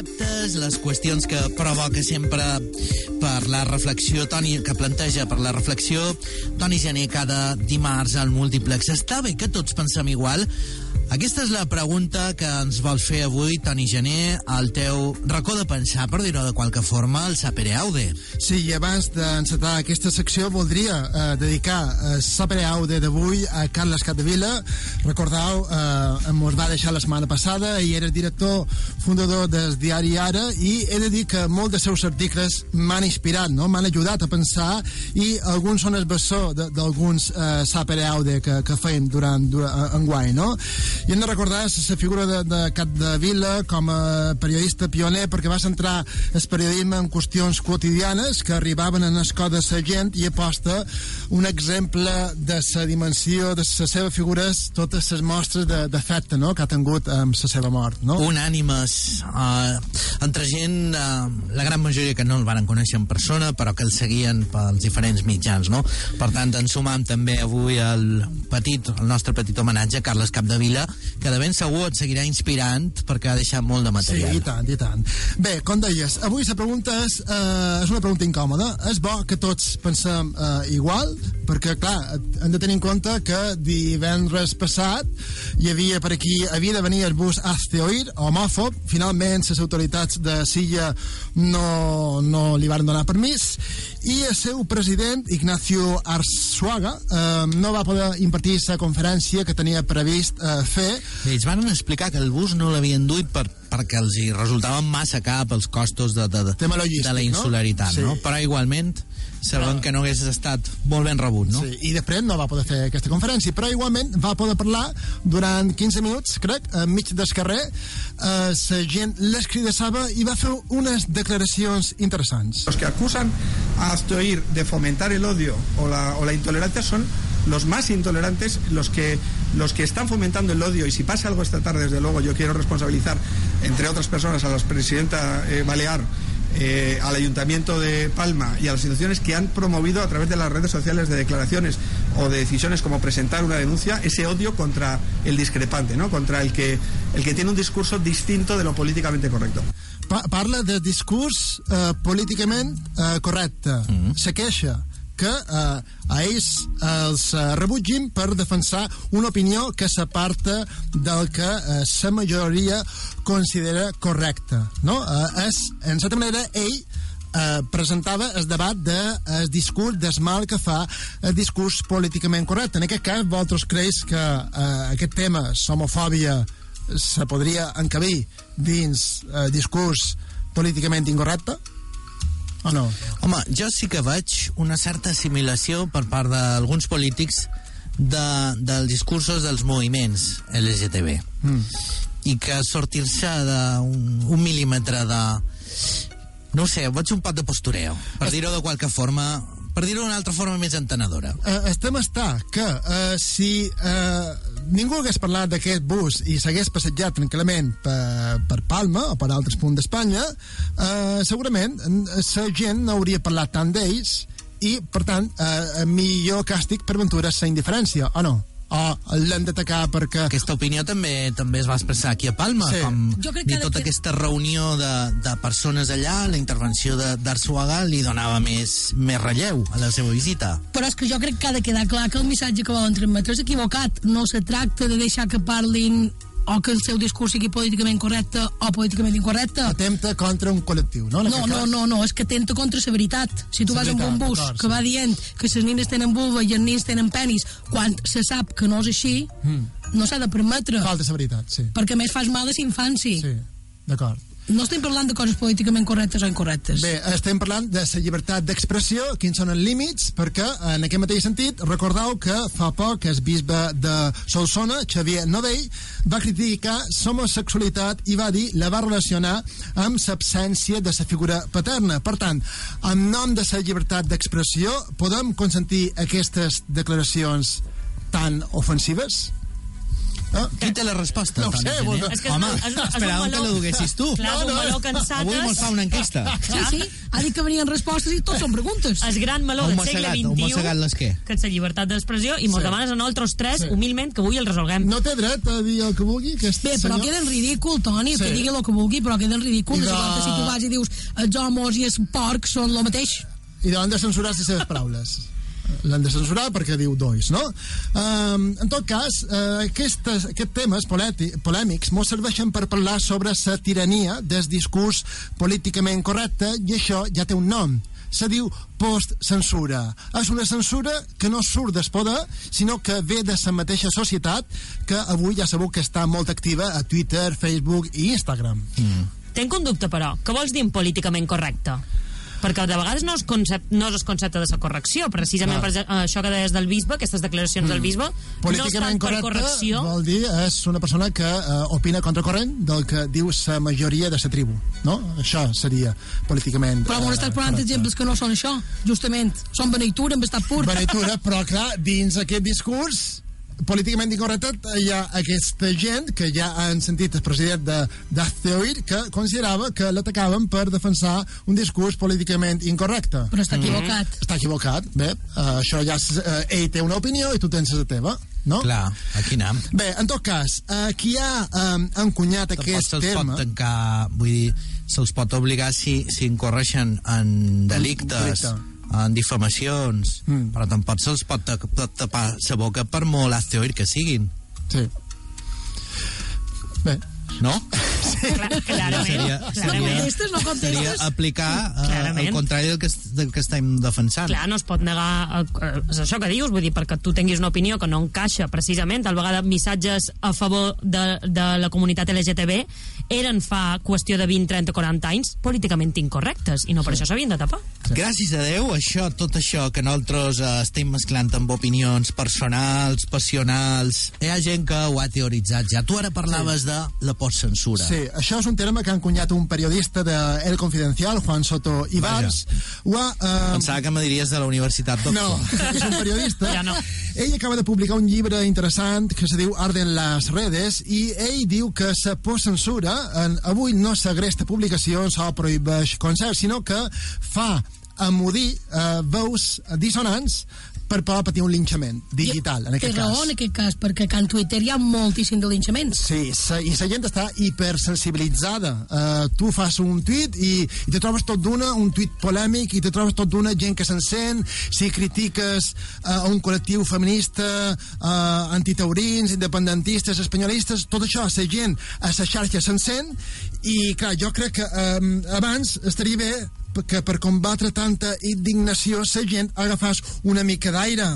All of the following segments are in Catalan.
conceptes, les qüestions que provoca sempre per la reflexió, Toni, que planteja per la reflexió, Toni Gené cada dimarts al múltiplex. Està bé que tots pensem igual? Aquesta és la pregunta que ens vols fer avui, Toni Gené, al teu racó de pensar, per dir-ho de qualque forma, el Sapere Aude. Sí, i abans d'encetar aquesta secció voldria eh, dedicar el Sapere Aude d'avui a Carles Capdevila. Recordeu, eh, ens va deixar la setmana passada i era director fundador del diari Ara i he de dir que molts dels seus articles m'han inspirat, no? m'han ajudat a pensar i alguns són el bessó d'alguns eh, Sapere Aude que, que feim durant, durant enguany. No? I hem de recordar la figura de, de Cap de Vila com a periodista pioner perquè va centrar el periodisme en qüestions quotidianes que arribaven en escó de la gent i aposta un exemple de la dimensió de la seva figura totes les mostres d'efecte no? que ha tingut amb la seva mort. No? Unànimes, uh, entre gent, uh, la gran majoria que no el van conèixer en persona, però que el seguien pels diferents mitjans. No? Per tant, ens sumam també avui el petit, el nostre petit homenatge a Carles Capdevila, que de ben segur et seguirà inspirant perquè ha deixat molt de material. Sí, i tant, i tant. Bé, com deies, avui la pregunta és, eh, és una pregunta incòmoda. És bo que tots pensem eh, igual, perquè, clar, hem de tenir en compte que divendres passat hi havia per aquí, havia de venir el bus Azteoir, homòfob, finalment les autoritats de Silla no, no li van donar permís, i el seu president, Ignacio Arzuaga, eh, no va poder impartir la conferència que tenia previst eh, fer. Ells van explicar que el bus no l'havien duit per, perquè els hi resultaven massa cap els costos de, de, de, de la insularitat, no? Sí. no? Però igualment saben ah. que no hagués estat molt ben rebut, no? Sí, i després no va poder fer aquesta conferència, però igualment va poder parlar durant 15 minuts, crec, enmig del carrer, eh, la gent l'escridassava i va fer unes declaracions interessants. Los que acusan a Astoir de fomentar el odio o la, o la intolerancia son los más intolerantes, los que, los que están fomentando el odio. Y si pasa algo esta tarde, desde luego, yo quiero responsabilizar, entre otras personas, a la presidenta eh, Balear eh, al Ayuntamiento de Palma y a las instituciones que han promovido a través de las redes sociales de declaraciones o de decisiones como presentar una denuncia ese odio contra el discrepante, ¿no? contra el que, el que tiene un discurso distinto de lo políticamente correcto. Pa parla de discurs eh, políticament eh, correcte, mm -hmm. se queixa que eh, a ells els eh, rebutgin per defensar una opinió que s'aparta del que eh, la majoria considera correcta. No? Eh, és, en certa manera, ell eh, presentava el debat del de, discurs del mal que fa el discurs políticament correcte. En aquest cas, vosaltres creus que eh, aquest tema, l'homofòbia, se podria encabir dins el eh, discurs políticament incorrecte? O no? Home, jo sí que veig una certa assimilació per part d'alguns polítics de, dels discursos dels moviments LGTB. Mm. I que sortir-se d'un un mil·límetre de... No sé, veig un pot de postureo, per dir-ho de qualque forma, per dir-ho d'una altra forma més entenedora. Uh, estem està que uh, si uh, ningú hagués parlat d'aquest bus i s'hagués passejat tranquil·lament per, per Palma o per altres punts d'Espanya, uh, segurament la gent no hauria parlat tant d'ells i, per tant, uh, millor càstig per Ventura la indiferència, o no? O l'hem d'atacar perquè... Aquesta opinió també també es va expressar aquí a Palma, sí. com jo crec que tota que... aquesta reunió de, de persones allà, la intervenció d'Arsuaga li donava més, més relleu a la seva visita. Però és que jo crec que ha de quedar clar que el missatge que volen transmetre és equivocat. No se tracta de deixar que parlin o que el seu discurs sigui políticament correcte o políticament incorrecte. Atempta contra un col·lectiu, no? No, no, no, no, és que atempta contra la veritat. Si tu vas amb un bus que sí. va dient que les nines tenen vulva i els nins tenen penis, quan se sap que no és així, mm. no s'ha de permetre. Falta la veritat, sí. Perquè més fas mal a la infància. Sí, d'acord no estem parlant de coses políticament correctes o incorrectes. Bé, estem parlant de la llibertat d'expressió, quins són els límits, perquè en aquest mateix sentit recordeu que fa poc el bisbe de Solsona, Xavier Novell, va criticar l'homosexualitat i va dir, la va relacionar amb l'absència de la figura paterna. Per tant, en nom de la llibertat d'expressió, podem consentir aquestes declaracions tan ofensives? Eh? Qui té la resposta? No ho sé, vol- És que és Home, un- és un- és un esperàvem que la duguessis tu. Clar, és un meló que ens Avui mos fa una enquesta. Sí, sí, ha dit que venien respostes i tot són preguntes. el gran meló Un del segle un XXI, mossegat les què? que és la llibertat d'expressió, i mos Sí. demanes a nosaltres tres, Sí. humilment, que avui el resolguem. No té dret a dir el que vulgui, aquest Bé, però senyor? queda en ridícul, Toni, Sí. que digui el que vulgui, però queda en ridícul. No de- quantes, si tu vas i dius els homes i els porcs són el mateix. i han de censurar les seves paraules l'han de censurar perquè diu dois, no? Um, en tot cas, uh, aquestes, aquests temes polèmics mos serveixen per parlar sobre la tirania del discurs políticament correcte i això ja té un nom se diu post-censura. És una censura que no surt del poder, sinó que ve de la mateixa societat que avui ja sabeu que està molt activa a Twitter, Facebook i Instagram. Mm. Tenc un dubte, però. Què vols dir políticament correcte? Perquè de vegades no és, concepte, no és el concepte de la correcció, precisament Clar. per això que deies del bisbe, aquestes declaracions del bisbe, no tant per correcció, vol dir és una persona que uh, opina contracorrent del que diu la majoria de la tribu no? això seria políticament Però m'ho estàs posant exemples que no són això, justament. Són beneitura amb estat pur. Beneitura, però clar, dins aquest discurs políticament incorrecte hi ha aquesta gent que ja han sentit el president de d'Azteoir que considerava que l'atacaven per defensar un discurs políticament incorrecte Però està equivocat. està equivocat, bé, uh, això ja és, uh, ell té una opinió i tu tens la teva no? Clar, aquí anem. Bé, en tot cas, uh, qui ha um, encunyat Tampoc aquest se'ls pot terme... tancar, vull dir, se'ls pot obligar si, si incorreixen en delictes, delicte. En difamacions, Mm. però tampoc se'ls pot ta- ta- tapar la boca per molt asteoir que siguin, Sí. Bé, no? Clar, clarament, Seria- No contestes, no Seria aplicar eh, Clarament. el contrari del que, del que estem defensant. Clar, no es pot negar... Eh, és això que dius, vull dir, perquè tu tinguis una opinió que no encaixa precisament, al vegada missatges a favor de, de la comunitat LGTB eren fa qüestió de 20, 30, 40 anys políticament incorrectes, i no per això s'havien de tapar. Gràcies a Déu, això, tot això que nosaltres eh, estem mesclant amb opinions personals, passionals, hi ha gent que ho ha teoritzat ja. Tu ara parlaves de la postcensura. sí, això és un terme que ha encunyat un periodista de El Confidencial, Juan Soto Ibars. Ho ha, uh, Pensava que me diries de la Universitat No, d'Oxford. és un periodista. Ja no. Ell acaba de publicar un llibre interessant que se diu Arden les redes i ell diu que la postcensura en, avui no segresta publicacions o prohibeix concerts, sinó que fa amudir eh, veus dissonants per poder patir un linxament digital, en Té aquest raó cas. en aquest cas, perquè a en Twitter hi ha moltíssim de linxaments. Sí, sa, i la gent està hipersensibilitzada. Uh, tu fas un tuit i, i te trobes tot d'una, un tuit polèmic, i te trobes tot d'una gent que s'encén, si critiques uh, un col·lectiu feminista, uh, antitaurins, independentistes, espanyolistes, tot això, la gent a la xarxa s'encén, i clar, jo crec que um, abans estaria bé que per combatre tanta indignació la gent agafàs una mica d'aire.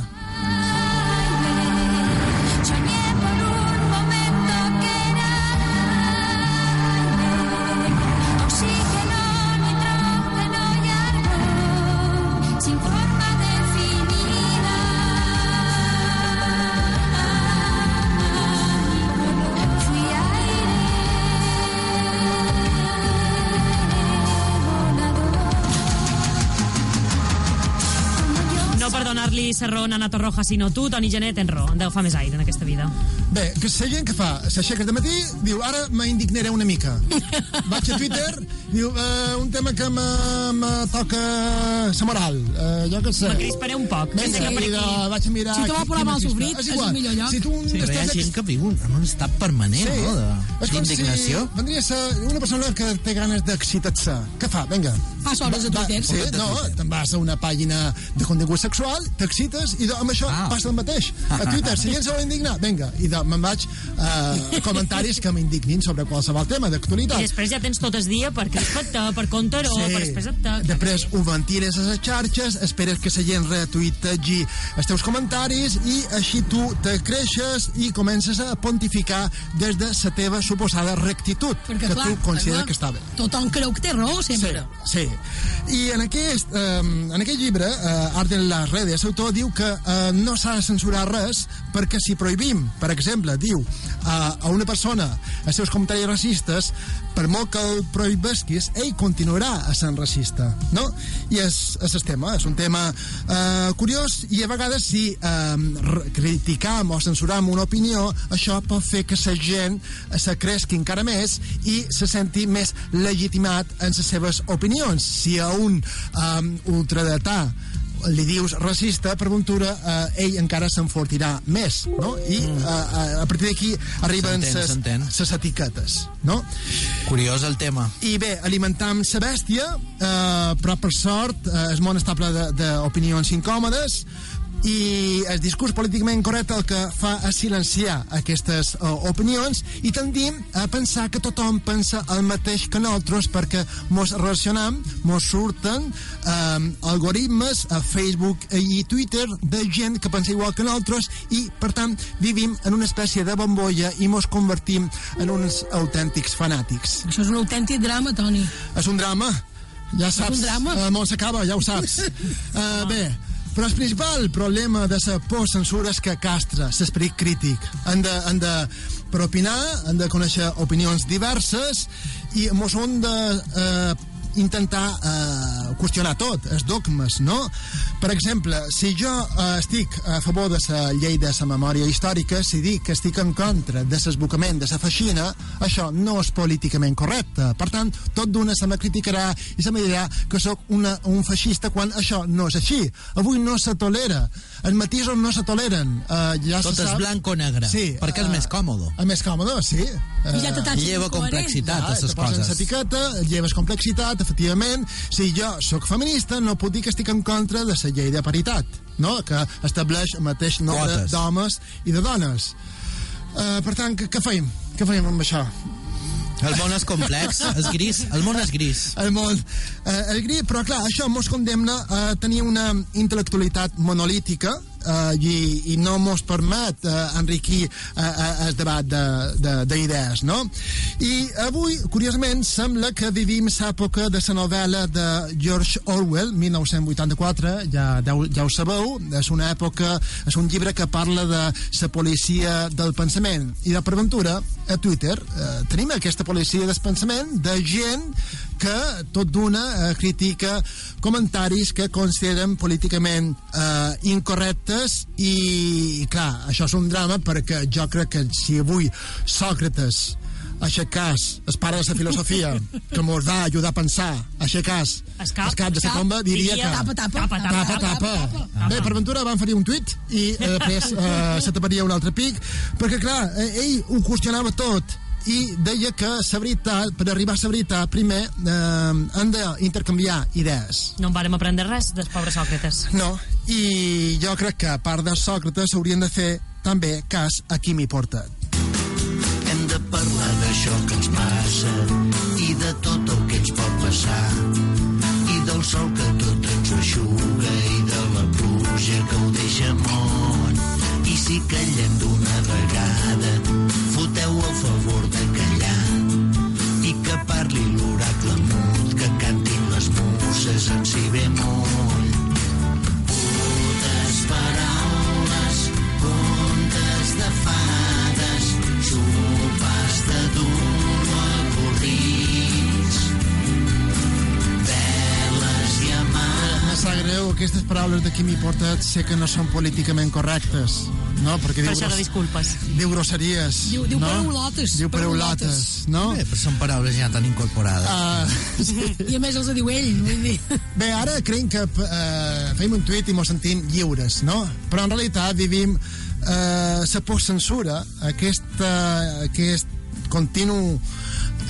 Donar-li la raó a Nato Roja, sinó tu, Toni Genet, tens raó. Déu fa més aire en aquesta vida. Bé, que la gent que fa, s'aixeca de matí, diu, ara m'indignaré una mica. Vaig a Twitter, diu, uh, un tema que me, me toca la moral, uh, jo què sé. Me crisparé un poc. Vinga, Sí, per aquí. vaig a mirar... Si te va qui- posar qui mal m'assista. sofrit, és el igual. millor lloc. Si tu Sí, però hi ha estàs gent que viu en un estat permanent, Sí, no?, és d'indignació. si vendria a ser una persona que té ganes d'excitar-se. Què fa? Vinga. Passa hores a Va- Twitter. Sí, no, te'n vas a una pàgina de contingut sexual, t'excites i de, amb això Ah. passa el mateix. A Twitter, si gent se vol indignar, vinga, i de, me'n vaig eh, a comentaris que m'indignin sobre qualsevol tema I d'actualitat. després ja tens tot el dia per crispar-te, per contar-ho, per després et... Després ho ventiles a les xarxes, esperes que la gent retuitegi els teus comentaris i així tu te creixes i comences a pontificar des de la teva suposada rectitud, Perquè, que clar, tu consideres clar, que està bé. Tothom creu que té raó, Sí, sempre. sí. I en aquest, eh, en aquest llibre, eh, Art en les redes, l'autor diu que eh, no s'ha de censurar res perquè si prohibim, per exemple, diu eh, a una persona els seus comentaris racistes, per molt que el prohibes, pesquis, ell continuarà a ser racista, no? I és, és el tema, és un tema eh, curiós i a vegades si eh, criticam o censuram una opinió, això pot fer que la gent se cresqui encara més i se senti més legitimat en les seves opinions. Si a un eh, ultradetà li dius racista, per ventura eh, ell encara s'enfortirà més, no? I eh, a partir d'aquí arriben les etiquetes, no? Curiós el tema. I bé, alimentam la bèstia, eh, però per sort eh, el món està ple de- d'opinions incòmodes i el discurs políticament correcte el que fa és silenciar aquestes uh, opinions i tendim a pensar que tothom pensa el mateix que nosaltres perquè mos relacionam, mos surten um, algoritmes a Facebook i Twitter de gent que pensa igual que nosaltres i per tant vivim en una espècie de bombolla i mos convertim en uns autèntics fanàtics Això és un autèntic drama, Toni. és un drama. Ja saps, un drama. el món s'acaba, ja ho saps. Uh, bé, però el principal problema de la por censura és que castra l'esperit crític. Han de, han de, per opinar, han de conèixer opinions diverses i mos han de eh, intentar eh, qüestionar tot, els dogmes, no? Per exemple, si jo eh, estic a favor de la llei de la memòria històrica, si dic que estic en contra de l'esbocament de la feixina, això no és políticament correcte. Per tant, tot d'una se me criticarà i se me dirà que sóc una, un feixista quan això no és així. Avui no se tolera. Els matisos no se toleren. Uh, ja Tot se és sap... blanc o negre, Sí, perquè és eh, més còmode. És més còmode, sí. I ja te Eh, Lleva complexitat a Ja, les te posen coses. lleves complexitat, efectivament. Si jo sóc feminista, no puc dir que estic en contra de la llei de paritat, no? que estableix el mateix nombre d'homes i de dones. Uh, per tant, què, què feim? Què feim amb això? El món és complex, és gris, el món és gris. El món. Eh, el gris, però clar, això mos condemna a tenir una intel·lectualitat monolítica eh, i, i no mos permet eh, enriquir eh, eh, el debat de- de- d'idees, no? I avui, curiosament, sembla que vivim l'època de la novel·la de George Orwell, 1984, ja, ja ho sabeu, és una època, és un llibre que parla de la policia del pensament. I de per ventura, a Twitter, eh, tenim aquesta policia del pensament de gent que tot d'una eh, critica comentaris que consideren políticament eh, incorrectes i, clar, això és un drama perquè jo crec que si avui Sòcrates aixecàs el pare de la filosofia que mos va ajudar a pensar aixecàs Escap, el cap de la escap, tomba diria diria que Tapa, tapa. Tapa, tapa, tapa, tapa. Bé, per ventura van fer un tuit i eh, després eh, se taparia un altre pic, perquè clar, eh, ell ho qüestionava tot i deia que veritat, per arribar a la veritat, primer eh, han d'intercanviar idees. No en vàrem aprendre res del pobre Sòcrates. No, i jo crec que a part de Sòcrates s'haurien de fer també cas a qui m'hi porta. Hem de parlar d'això que ens passa sap greu, aquestes paraules de qui m'hi porta sé que no són políticament correctes, no? Perquè Per diu, això no gros- disculpes. diu grosseries. Diu- diu no? paraulotes, Diu paraulotes, no? Bé, però són paraules ja tan incorporades. Uh, sí. I a més els diu ell, vull dir... Bé, ara creiem que eh, fem un tuit i mos sentim lliures, no? Però en realitat vivim eh, la postcensura, aquesta, aquest continu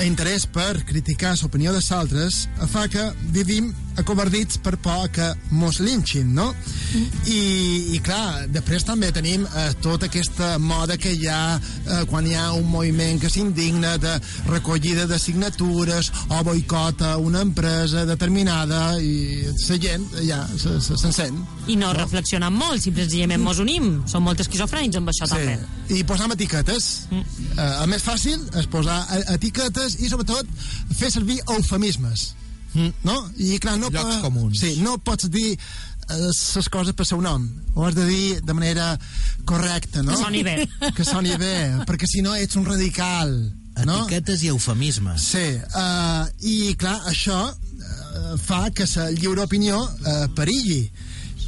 interès per criticar l'opinió dels altres fa que vivim acobardits per por que mos linxin, no? I, i clar, després també tenim eh, tota aquesta moda que hi ha eh, quan hi ha un moviment que s'indigna de recollida de signatures o boicota una empresa determinada i la gent ja se- se- s'encén. I no reflexionant molt, si senzillament mos unim. Som molt esquizofrènics amb això, també. I posam etiquetes. Mm. Eh, el més fàcil és posar eh, etiquetes i sobretot fer servir eufemismes. Mm. No? I clar, no Llocs po- comuns. Sí, no pots dir les coses per seu nom. Ho has de dir de manera correcta, no? Que soni bé. Que soni bé, perquè si no ets un radical. no? etiquetes i eufemismes. Sí, uh, i clar, això uh, fa que la lliure opinió uh, perilli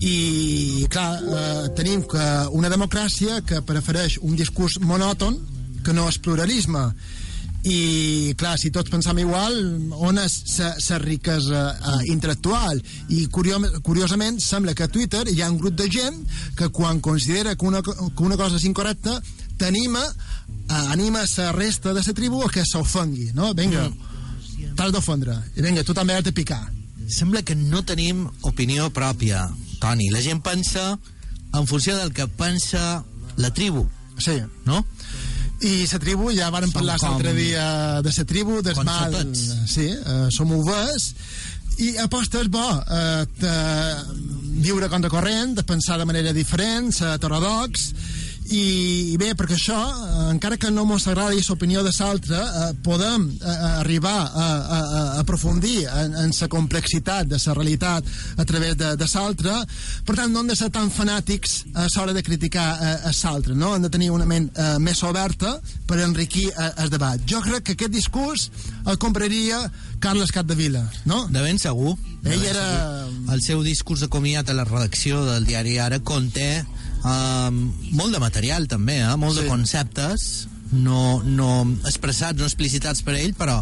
i clar, eh, tenim que una democràcia que prefereix un discurs monòton que no és pluralisme i clar, si tots pensam igual on és la riquesa uh, intel·lectual i curio curiosament sembla que a Twitter hi ha un grup de gent que quan considera que una, que una cosa és incorrecta t'anima uh, anima la resta de la tribu a que s'ofengui no? vinga, t'has d'ofendre i vinga, tu també has de picar Sembla que no tenim opinió pròpia, Toni. La gent pensa en funció del que pensa la tribu, sí, no? I la tribu, ja vàrem Som parlar l'altre dia de la tribu, del mal... Consotats. Sí, uh, som overs, i aposta és bo eh, de viure contra corrent, de pensar de manera diferent, ser heterodox, i, i bé, perquè això, eh, encara que no mos agradi l'opinió de l'altre, eh, podem eh, arribar a, a, a aprofundir en, en la complexitat de la realitat a través de, de l'altre. Per tant, no hem de ser tan fanàtics a l'hora de criticar eh, a l'altre, no? Hem de tenir una ment eh, més oberta per enriquir eh, el debat. Jo crec que aquest discurs el compraria Carles Capdevila, no? De ben segur. De Ell ben era... segur. El seu discurs de comiat a la redacció del diari Ara conté um, molt de material, també, eh? molt Sí. de conceptes no, no expressats, no explicitats per ell, però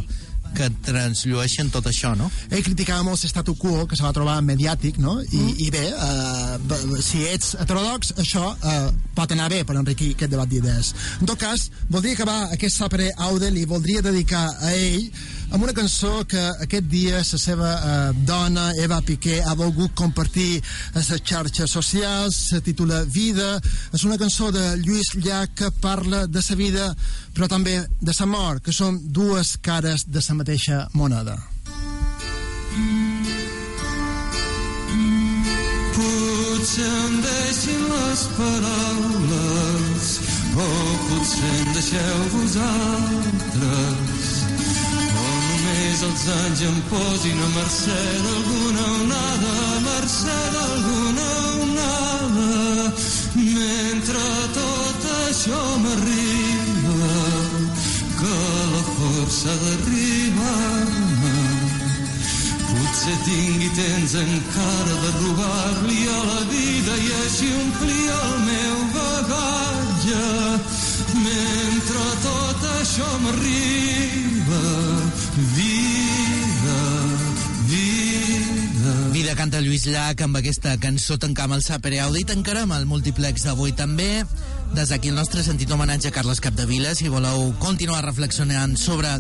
que transllueixen tot això, no? ell criticava molt l'estatu quo que se va trobar mediàtic, no? I, mm. i bé, uh, si ets heterodox, això uh, pot anar bé per enriquir aquest debat d'idees. En tot cas, voldria acabar aquest sapere Aude, li voldria dedicar a ell amb una cançó que aquest dia la seva uh, dona, Eva Piqué, ha volgut compartir a les xarxes socials, se titula Vida, és una cançó de Lluís Llach que parla de sa vida, però també de sa mort, que són dues cares de sa mateixa moneda. Potser em deixin les paraules o potser em deixeu vosaltres només els anys em posin a mercè d'alguna onada a mercè d'alguna onada mentre tot això m'arriba que la força d'arribar-me Potser tingui temps encara de robar-li a la vida i així omplir el meu bagatge. Mentre tot això m'arriba, vida, vida. Vida canta Lluís Llach amb aquesta cançó tancam el Sapere Aude i tancarem el múltiplex d'avui també. Des d'aquí el nostre sentit homenatge a Carles Capdevila. Si voleu continuar reflexionant sobre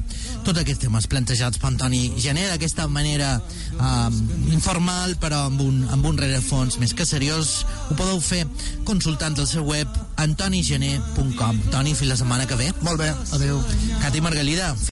tots aquests temes plantejats per Antoni Gené d'aquesta manera um, informal però amb un, amb un rerefons més que seriós ho podeu fer consultant el seu web antonigené.com Toni, fins la setmana que ve. Molt bé, adeu. Cati Margalida